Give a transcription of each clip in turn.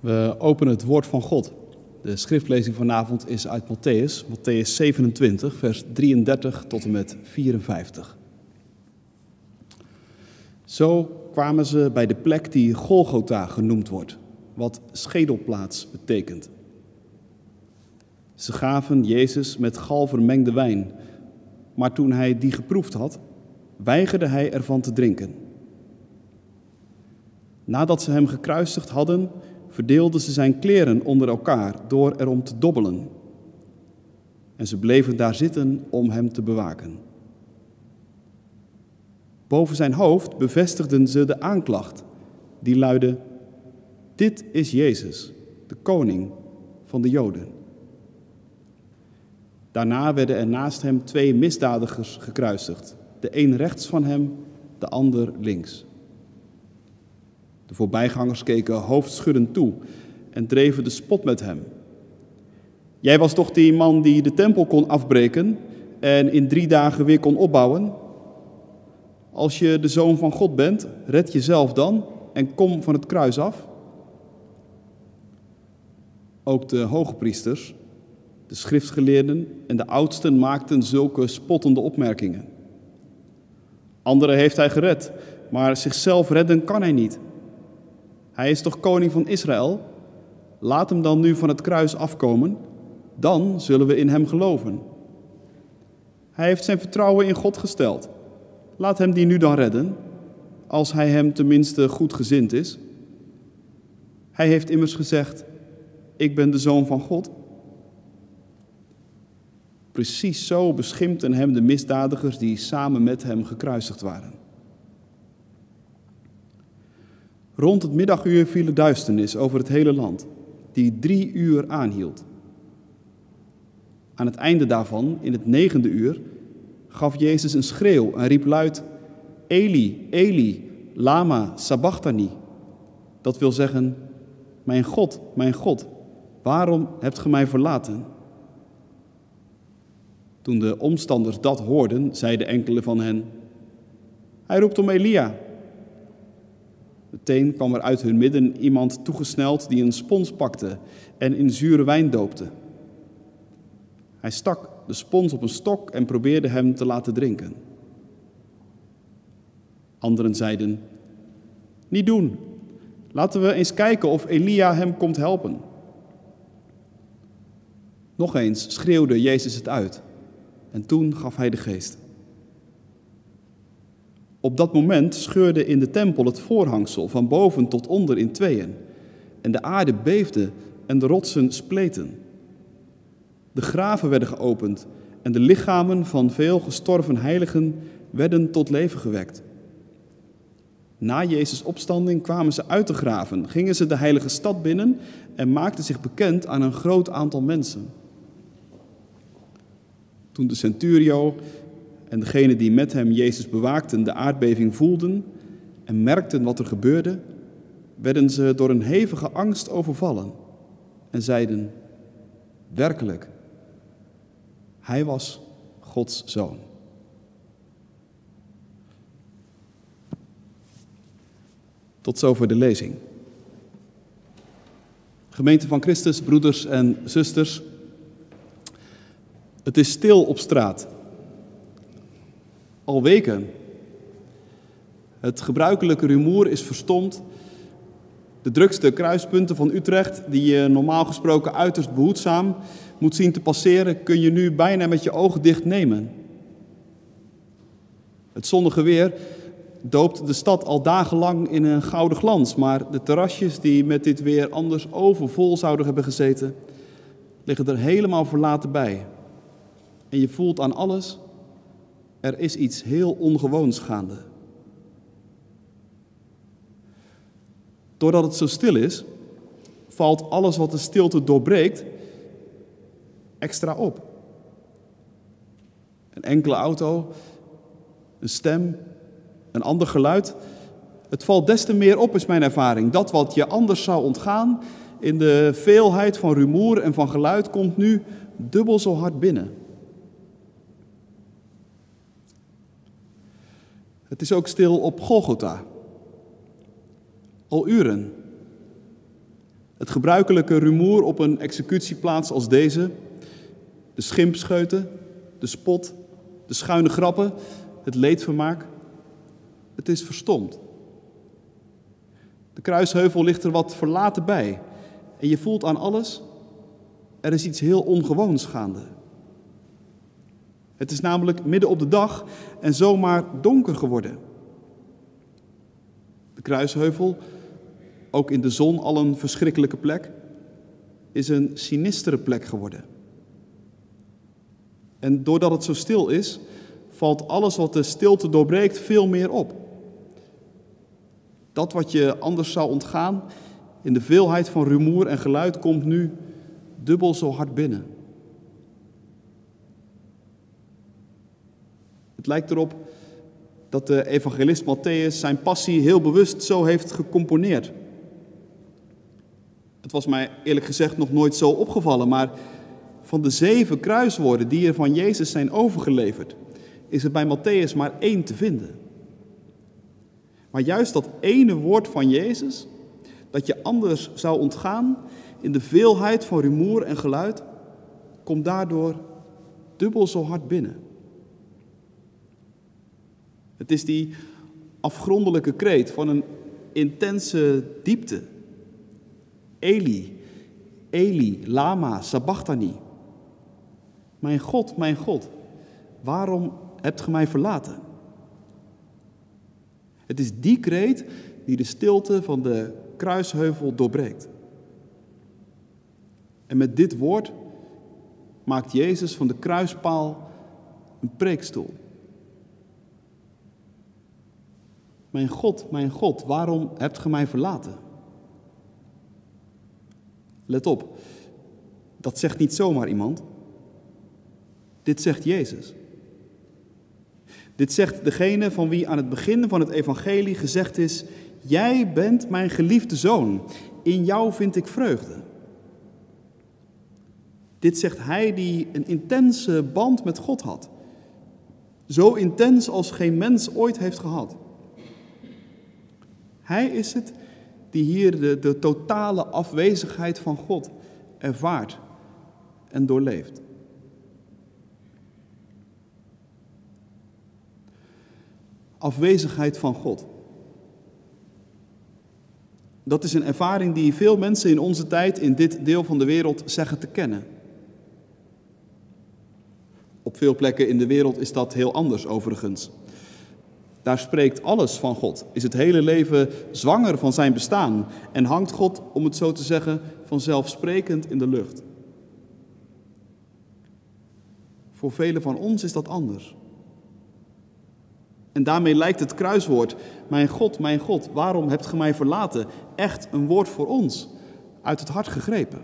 We openen het woord van God. De schriftlezing vanavond is uit Matthäus, Matthäus 27, vers 33 tot en met 54. Zo kwamen ze bij de plek die Golgotha genoemd wordt, wat schedelplaats betekent. Ze gaven Jezus met gal vermengde wijn, maar toen hij die geproefd had, weigerde hij ervan te drinken. Nadat ze hem gekruisigd hadden, verdeelden ze zijn kleren onder elkaar door erom te dobbelen. En ze bleven daar zitten om hem te bewaken. Boven zijn hoofd bevestigden ze de aanklacht, die luidde: Dit is Jezus, de koning van de Joden. Daarna werden er naast hem twee misdadigers gekruisigd, de een rechts van hem, de ander links. De voorbijgangers keken hoofdschuddend toe en dreven de spot met hem. Jij was toch die man die de tempel kon afbreken en in drie dagen weer kon opbouwen? Als je de zoon van God bent, red jezelf dan en kom van het kruis af. Ook de hoge priesters, de schriftgeleerden en de oudsten maakten zulke spottende opmerkingen. Anderen heeft hij gered, maar zichzelf redden kan hij niet. Hij is toch koning van Israël? Laat hem dan nu van het kruis afkomen, dan zullen we in hem geloven. Hij heeft zijn vertrouwen in God gesteld. Laat hem die nu dan redden, als hij hem tenminste goed gezind is. Hij heeft immers gezegd: Ik ben de zoon van God. Precies zo beschimpten hem de misdadigers die samen met hem gekruisigd waren. Rond het middaguur viel er duisternis over het hele land, die drie uur aanhield. Aan het einde daarvan, in het negende uur, gaf Jezus een schreeuw en riep luid: Eli, Eli, lama sabachthani. Dat wil zeggen: Mijn God, mijn God, waarom hebt ge mij verlaten? Toen de omstanders dat hoorden, zeiden enkele van hen: Hij roept om Elia. Meteen kwam er uit hun midden iemand toegesneld die een spons pakte en in zure wijn doopte. Hij stak de spons op een stok en probeerde hem te laten drinken. Anderen zeiden: Niet doen. Laten we eens kijken of Elia hem komt helpen. Nog eens schreeuwde Jezus het uit en toen gaf hij de geest. Op dat moment scheurde in de tempel het voorhangsel van boven tot onder in tweeën. En de aarde beefde en de rotsen spleten. De graven werden geopend en de lichamen van veel gestorven heiligen werden tot leven gewekt. Na Jezus' opstanding kwamen ze uit de graven, gingen ze de heilige stad binnen en maakten zich bekend aan een groot aantal mensen. Toen de centurio en degenen die met hem Jezus bewaakten de aardbeving voelden en merkten wat er gebeurde, werden ze door een hevige angst overvallen en zeiden: Werkelijk, hij was Gods zoon. Tot zover de lezing. Gemeente van Christus, broeders en zusters. Het is stil op straat. Al weken. Het gebruikelijke rumoer is verstomd. De drukste kruispunten van Utrecht, die je normaal gesproken uiterst behoedzaam moet zien te passeren, kun je nu bijna met je ogen dicht nemen. Het zonnige weer doopt de stad al dagenlang in een gouden glans, maar de terrasjes die met dit weer anders overvol zouden hebben gezeten, liggen er helemaal verlaten bij. En je voelt aan alles, er is iets heel ongewoons gaande. Doordat het zo stil is, valt alles wat de stilte doorbreekt extra op. Een enkele auto, een stem, een ander geluid. Het valt des te meer op, is mijn ervaring. Dat wat je anders zou ontgaan, in de veelheid van rumoer en van geluid, komt nu dubbel zo hard binnen. Het is ook stil op Golgotha. Al uren. Het gebruikelijke rumoer op een executieplaats als deze, de schimpscheuten, de spot, de schuine grappen, het leedvermaak, het is verstomd. De kruisheuvel ligt er wat verlaten bij en je voelt aan alles, er is iets heel ongewoons gaande. Het is namelijk midden op de dag en zomaar donker geworden. De kruisheuvel, ook in de zon al een verschrikkelijke plek, is een sinistere plek geworden. En doordat het zo stil is, valt alles wat de stilte doorbreekt veel meer op. Dat wat je anders zou ontgaan, in de veelheid van rumoer en geluid, komt nu dubbel zo hard binnen. Lijkt erop dat de evangelist Matthäus zijn passie heel bewust zo heeft gecomponeerd. Het was mij eerlijk gezegd nog nooit zo opgevallen, maar van de zeven kruiswoorden die er van Jezus zijn overgeleverd, is er bij Matthäus maar één te vinden. Maar juist dat ene woord van Jezus, dat je anders zou ontgaan in de veelheid van rumoer en geluid, komt daardoor dubbel zo hard binnen. Het is die afgrondelijke kreet van een intense diepte. Eli, Eli, lama, sabachthani. Mijn God, mijn God, waarom hebt ge mij verlaten? Het is die kreet die de stilte van de kruisheuvel doorbreekt. En met dit woord maakt Jezus van de kruispaal een preekstoel. Mijn God, mijn God, waarom hebt ge mij verlaten? Let op, dat zegt niet zomaar iemand. Dit zegt Jezus. Dit zegt degene van wie aan het begin van het evangelie gezegd is: Jij bent mijn geliefde zoon, in jou vind ik vreugde. Dit zegt hij die een intense band met God had. Zo intens als geen mens ooit heeft gehad. Hij is het die hier de, de totale afwezigheid van God ervaart en doorleeft. Afwezigheid van God. Dat is een ervaring die veel mensen in onze tijd in dit deel van de wereld zeggen te kennen. Op veel plekken in de wereld is dat heel anders overigens. Daar spreekt alles van God. Is het hele leven zwanger van zijn bestaan en hangt God, om het zo te zeggen, vanzelfsprekend in de lucht. Voor velen van ons is dat anders. En daarmee lijkt het kruiswoord, mijn God, mijn God, waarom hebt ge mij verlaten, echt een woord voor ons, uit het hart gegrepen.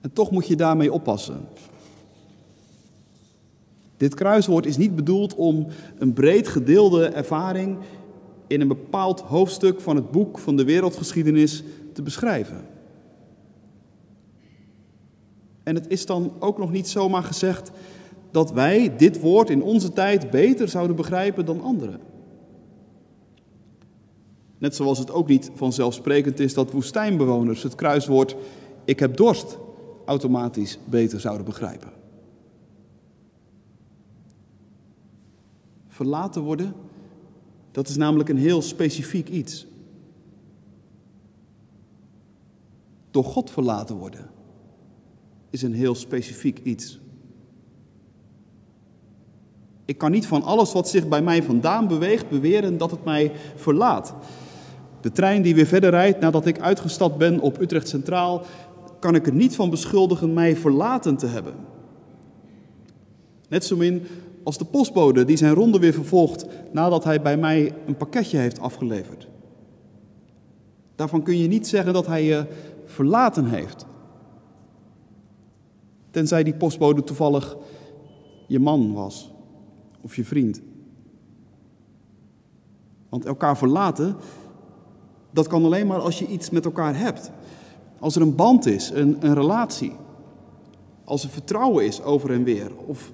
En toch moet je daarmee oppassen. Dit kruiswoord is niet bedoeld om een breed gedeelde ervaring in een bepaald hoofdstuk van het boek van de wereldgeschiedenis te beschrijven. En het is dan ook nog niet zomaar gezegd dat wij dit woord in onze tijd beter zouden begrijpen dan anderen. Net zoals het ook niet vanzelfsprekend is dat woestijnbewoners het kruiswoord ik heb dorst automatisch beter zouden begrijpen. Verlaten worden, dat is namelijk een heel specifiek iets. Door God verlaten worden is een heel specifiek iets. Ik kan niet van alles wat zich bij mij vandaan beweegt beweren dat het mij verlaat. De trein die weer verder rijdt nadat ik uitgestapt ben op Utrecht Centraal, kan ik er niet van beschuldigen mij verlaten te hebben. Net zo min als de postbode die zijn ronde weer vervolgt nadat hij bij mij een pakketje heeft afgeleverd. Daarvan kun je niet zeggen dat hij je verlaten heeft. Tenzij die postbode toevallig je man was of je vriend. Want elkaar verlaten, dat kan alleen maar als je iets met elkaar hebt. Als er een band is, een, een relatie. Als er vertrouwen is over en weer. Of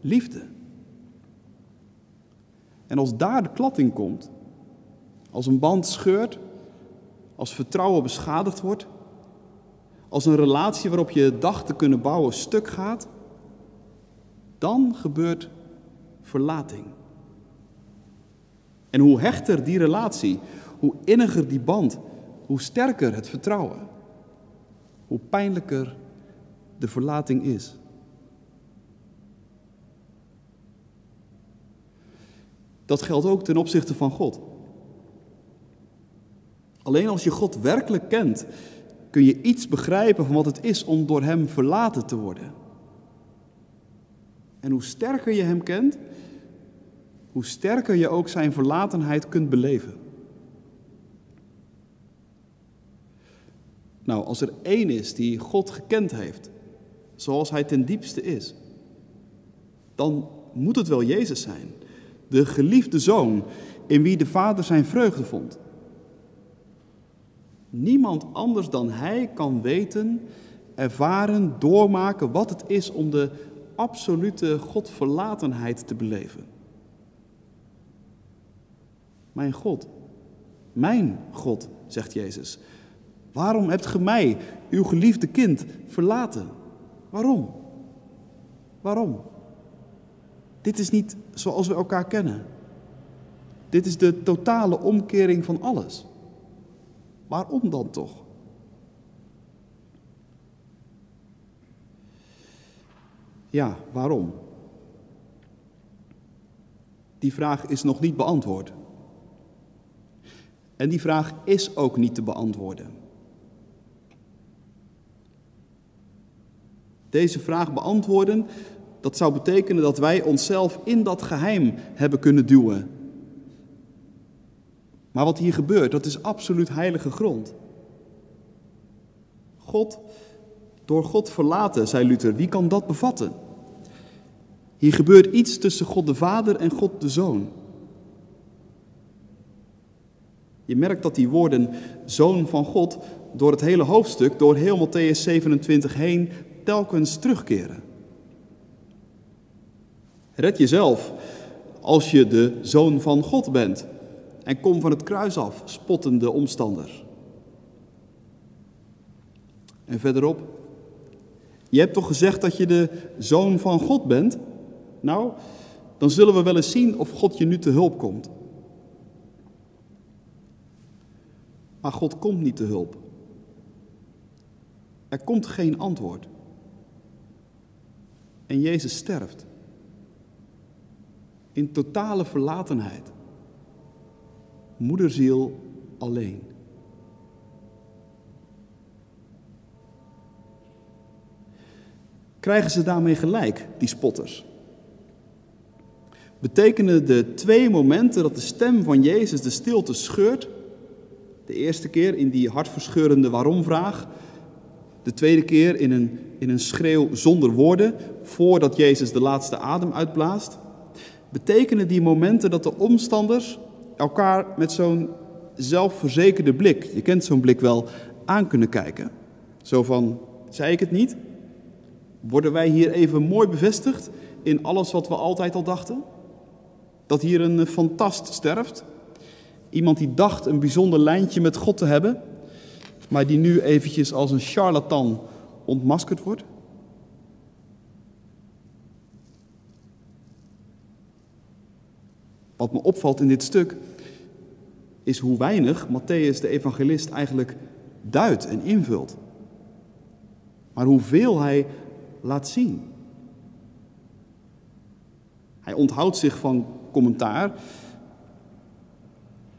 liefde. En als daar de klad in komt, Als een band scheurt, als vertrouwen beschadigd wordt, als een relatie waarop je dacht te kunnen bouwen stuk gaat, dan gebeurt verlating. En hoe hechter die relatie, hoe inniger die band, hoe sterker het vertrouwen, hoe pijnlijker de verlating is. Dat geldt ook ten opzichte van God. Alleen als je God werkelijk kent, kun je iets begrijpen van wat het is om door Hem verlaten te worden. En hoe sterker je Hem kent, hoe sterker je ook Zijn verlatenheid kunt beleven. Nou, als er één is die God gekend heeft, zoals Hij ten diepste is, dan moet het wel Jezus zijn, de geliefde zoon in wie de Vader zijn vreugde vond. Niemand anders dan Hij kan weten, ervaren, doormaken wat het is om de absolute Godverlatenheid te beleven. Mijn God, mijn God, zegt Jezus. Waarom hebt ge mij, uw geliefde kind, verlaten? Waarom? Waarom? Dit is niet zoals we elkaar kennen. Dit is de totale omkering van alles. Waarom dan toch? Ja, waarom? Die vraag is nog niet beantwoord. En die vraag is ook niet te beantwoorden. Deze vraag beantwoorden, dat zou betekenen dat wij onszelf in dat geheim hebben kunnen duwen. Maar wat hier gebeurt, dat is absoluut heilige grond. God, door God verlaten, zei Luther, wie kan dat bevatten? Hier gebeurt iets tussen God de Vader en God de Zoon. Je merkt dat die woorden zoon van God door het hele hoofdstuk, door heel Matthäus 27 heen, telkens terugkeren. Red jezelf als je de zoon van God bent en kom van het kruis af, spottende omstanders. En verderop, je hebt toch gezegd dat je de zoon van God bent? Nou, dan zullen we wel eens zien of God je nu te hulp komt. Maar God komt niet te hulp. Er komt geen antwoord. En Jezus sterft. In totale verlatenheid. Moederziel alleen. Krijgen ze daarmee gelijk, die spotters? Betekenen de twee momenten dat de stem van Jezus de stilte scheurt de eerste keer in die hartverscheurende waarom-vraag. De tweede keer in een, in een schreeuw zonder woorden, voordat Jezus de laatste adem uitblaast. Betekenen die momenten dat de omstanders elkaar met zo'n zelfverzekerde blik, je kent zo'n blik wel, aan kunnen kijken. Zo van, zei ik het niet? Worden wij hier even mooi bevestigd in alles wat we altijd al dachten? Dat hier een fantast sterft, Iemand die dacht een bijzonder lijntje met God te hebben, maar die nu eventjes als een charlatan ontmaskerd wordt? Wat me opvalt in dit stuk is hoe weinig Matthäus de evangelist eigenlijk duidt en invult. Maar hoeveel hij laat zien. Hij onthoudt zich van commentaar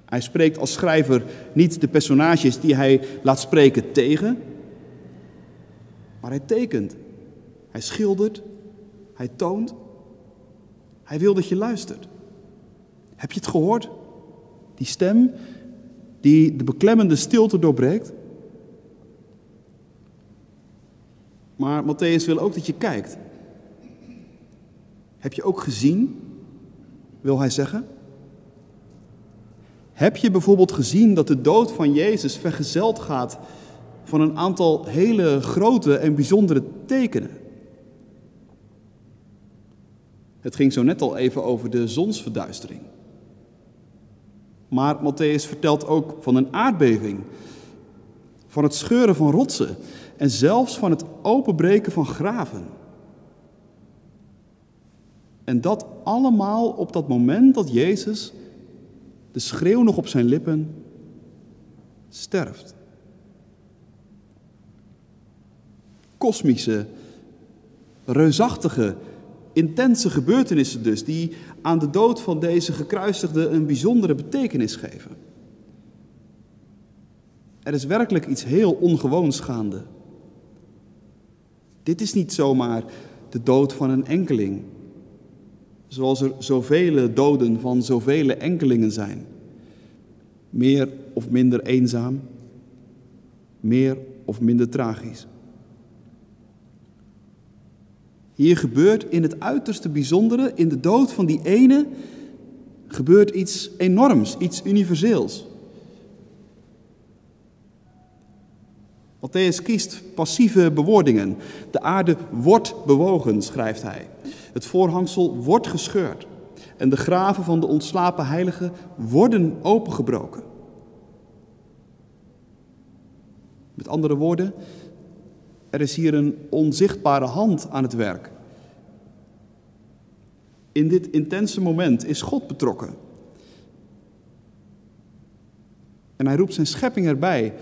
hij spreekt als schrijver niet de personages die hij laat spreken tegen, maar hij tekent. Hij schildert, hij toont. Hij wil dat je luistert. Heb je het gehoord? Die stem die de beklemmende stilte doorbreekt. Maar Matthäus wil ook dat je kijkt. Heb je ook gezien, wil hij zeggen? Heb je bijvoorbeeld gezien dat de dood van Jezus vergezeld gaat van een aantal hele grote en bijzondere tekenen? Het ging zo net al even over de zonsverduistering. Maar Matthäus vertelt ook van een aardbeving, van het scheuren van rotsen en zelfs van het openbreken van graven. En dat allemaal op dat moment dat Jezus, de schreeuw nog op zijn lippen, sterft. Kosmische, reusachtige, intense gebeurtenissen dus, die aan de dood van deze gekruisigde een bijzondere betekenis geven. Er is werkelijk iets heel ongewoons gaande. Dit is niet zomaar de dood van een enkeling, zoals er zoveel doden van zoveel enkelingen zijn. Meer of minder eenzaam, meer of minder tragisch. Hier gebeurt in het uiterste bijzondere, in de dood van die ene, gebeurt iets enorms, iets universeels. Matthäus kiest passieve bewoordingen. De aarde wordt bewogen, schrijft hij. Het voorhangsel wordt gescheurd. En de graven van de ontslapen heiligen worden opengebroken. Met andere woorden, er is hier een onzichtbare hand aan het werk. In dit intense moment is God betrokken. En hij roept zijn schepping erbij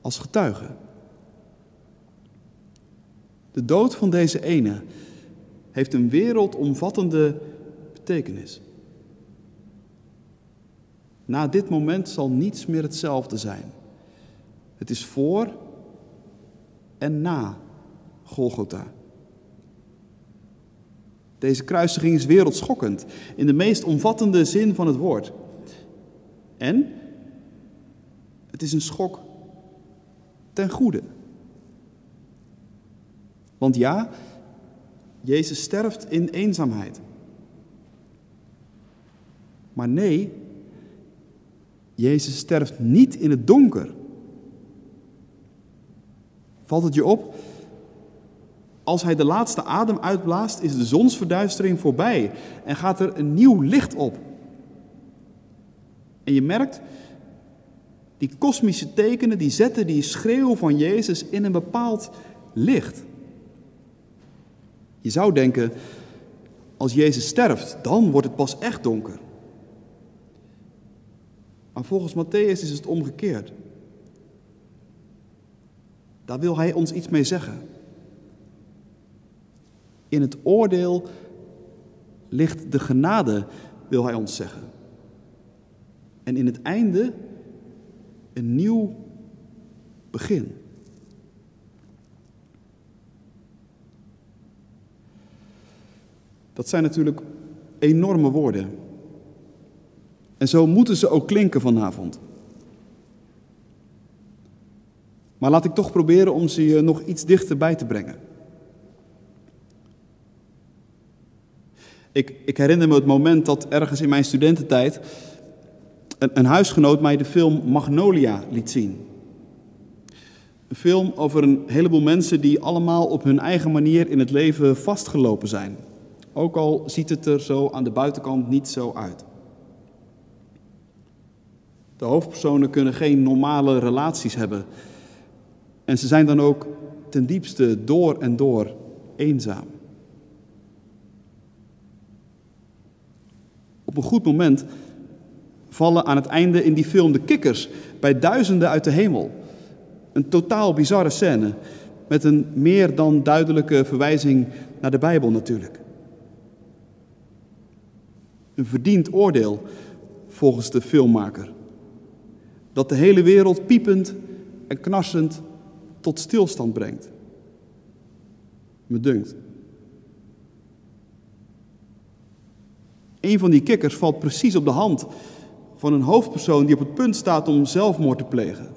als getuige. De dood van deze ene heeft een wereldomvattende betekenis. Na dit moment zal niets meer hetzelfde zijn. Het is voor en na Golgotha. Deze kruisiging is wereldschokkend in de meest omvattende zin van het woord. En het is een schok ten goede. Want ja, Jezus sterft in eenzaamheid. Maar nee, Jezus sterft niet in het donker. Valt het je op? Als hij de laatste adem uitblaast, is de zonsverduistering voorbij en gaat er een nieuw licht op. En je merkt, die kosmische tekenen, die zetten die schreeuw van Jezus in een bepaald licht. Je zou denken, als Jezus sterft, dan wordt het pas echt donker. Maar volgens Matthäus is het omgekeerd. Daar wil hij ons iets mee zeggen. In het oordeel ligt de genade, wil hij ons zeggen. En in het einde een nieuw begin. Dat zijn natuurlijk enorme woorden. En zo moeten ze ook klinken vanavond. Maar laat ik toch proberen om ze je nog iets dichterbij te brengen. Ik, ik herinner me het moment dat ergens in mijn studententijd een, een huisgenoot mij de film Magnolia liet zien. Een film over een heleboel mensen die allemaal op hun eigen manier in het leven vastgelopen zijn. Ook al ziet het er zo aan de buitenkant niet zo uit. De hoofdpersonen kunnen geen normale relaties hebben. En ze zijn dan ook ten diepste door en door eenzaam. Op een goed moment vallen aan het einde in die film de kikkers bij duizenden uit de hemel. Een totaal bizarre scène met een meer dan duidelijke verwijzing naar de Bijbel natuurlijk. Een verdiend oordeel volgens de filmmaker. Dat de hele wereld piepend en knarsend tot stilstand brengt. Me dunkt. Een van die kikkers valt precies op de hand van een hoofdpersoon die op het punt staat om zelfmoord te plegen.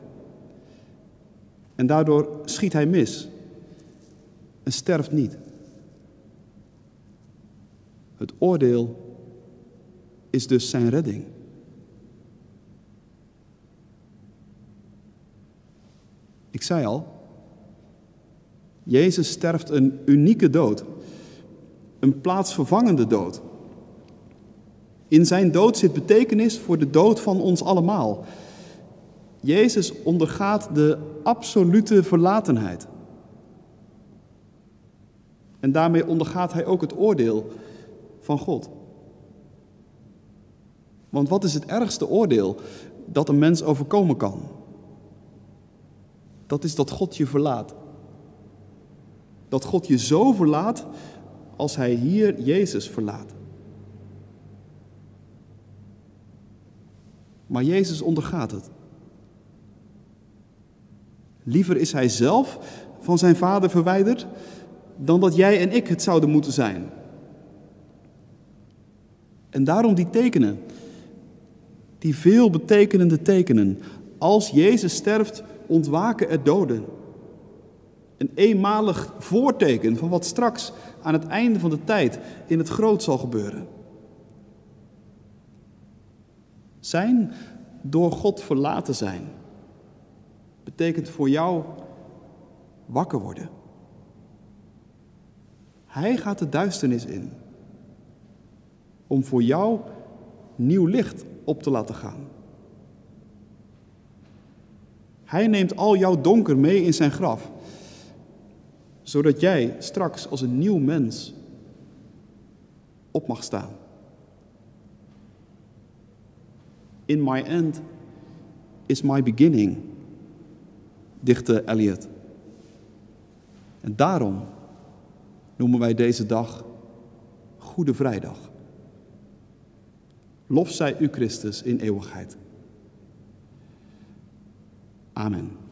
En daardoor schiet hij mis en sterft niet. Het oordeel is dus zijn redding. Ik zei al, Jezus sterft een unieke dood, een plaatsvervangende dood. In zijn dood zit betekenis voor de dood van ons allemaal. Jezus ondergaat de absolute verlatenheid. En daarmee ondergaat hij ook het oordeel van God. Want wat is het ergste oordeel dat een mens overkomen kan? Dat is dat God je verlaat. Dat God je zo verlaat als hij hier Jezus verlaat. Maar Jezus ondergaat het. Liever is hij zelf van zijn vader verwijderd dan dat jij en ik het zouden moeten zijn. En daarom die tekenen, die veel betekenende tekenen. Als Jezus sterft, ontwaken er doden. Een eenmalig voorteken van wat straks aan het einde van de tijd in het groot zal gebeuren. Zijn door God verlaten zijn betekent voor jou wakker worden. Hij gaat de duisternis in om voor jou nieuw licht op te laten gaan. Hij neemt al jouw donker mee in zijn graf, zodat jij straks als een nieuw mens op mag staan. In my end is my beginning, dichtte Eliot. En daarom noemen wij deze dag Goede Vrijdag. Lof zij u Christus in eeuwigheid. Amen.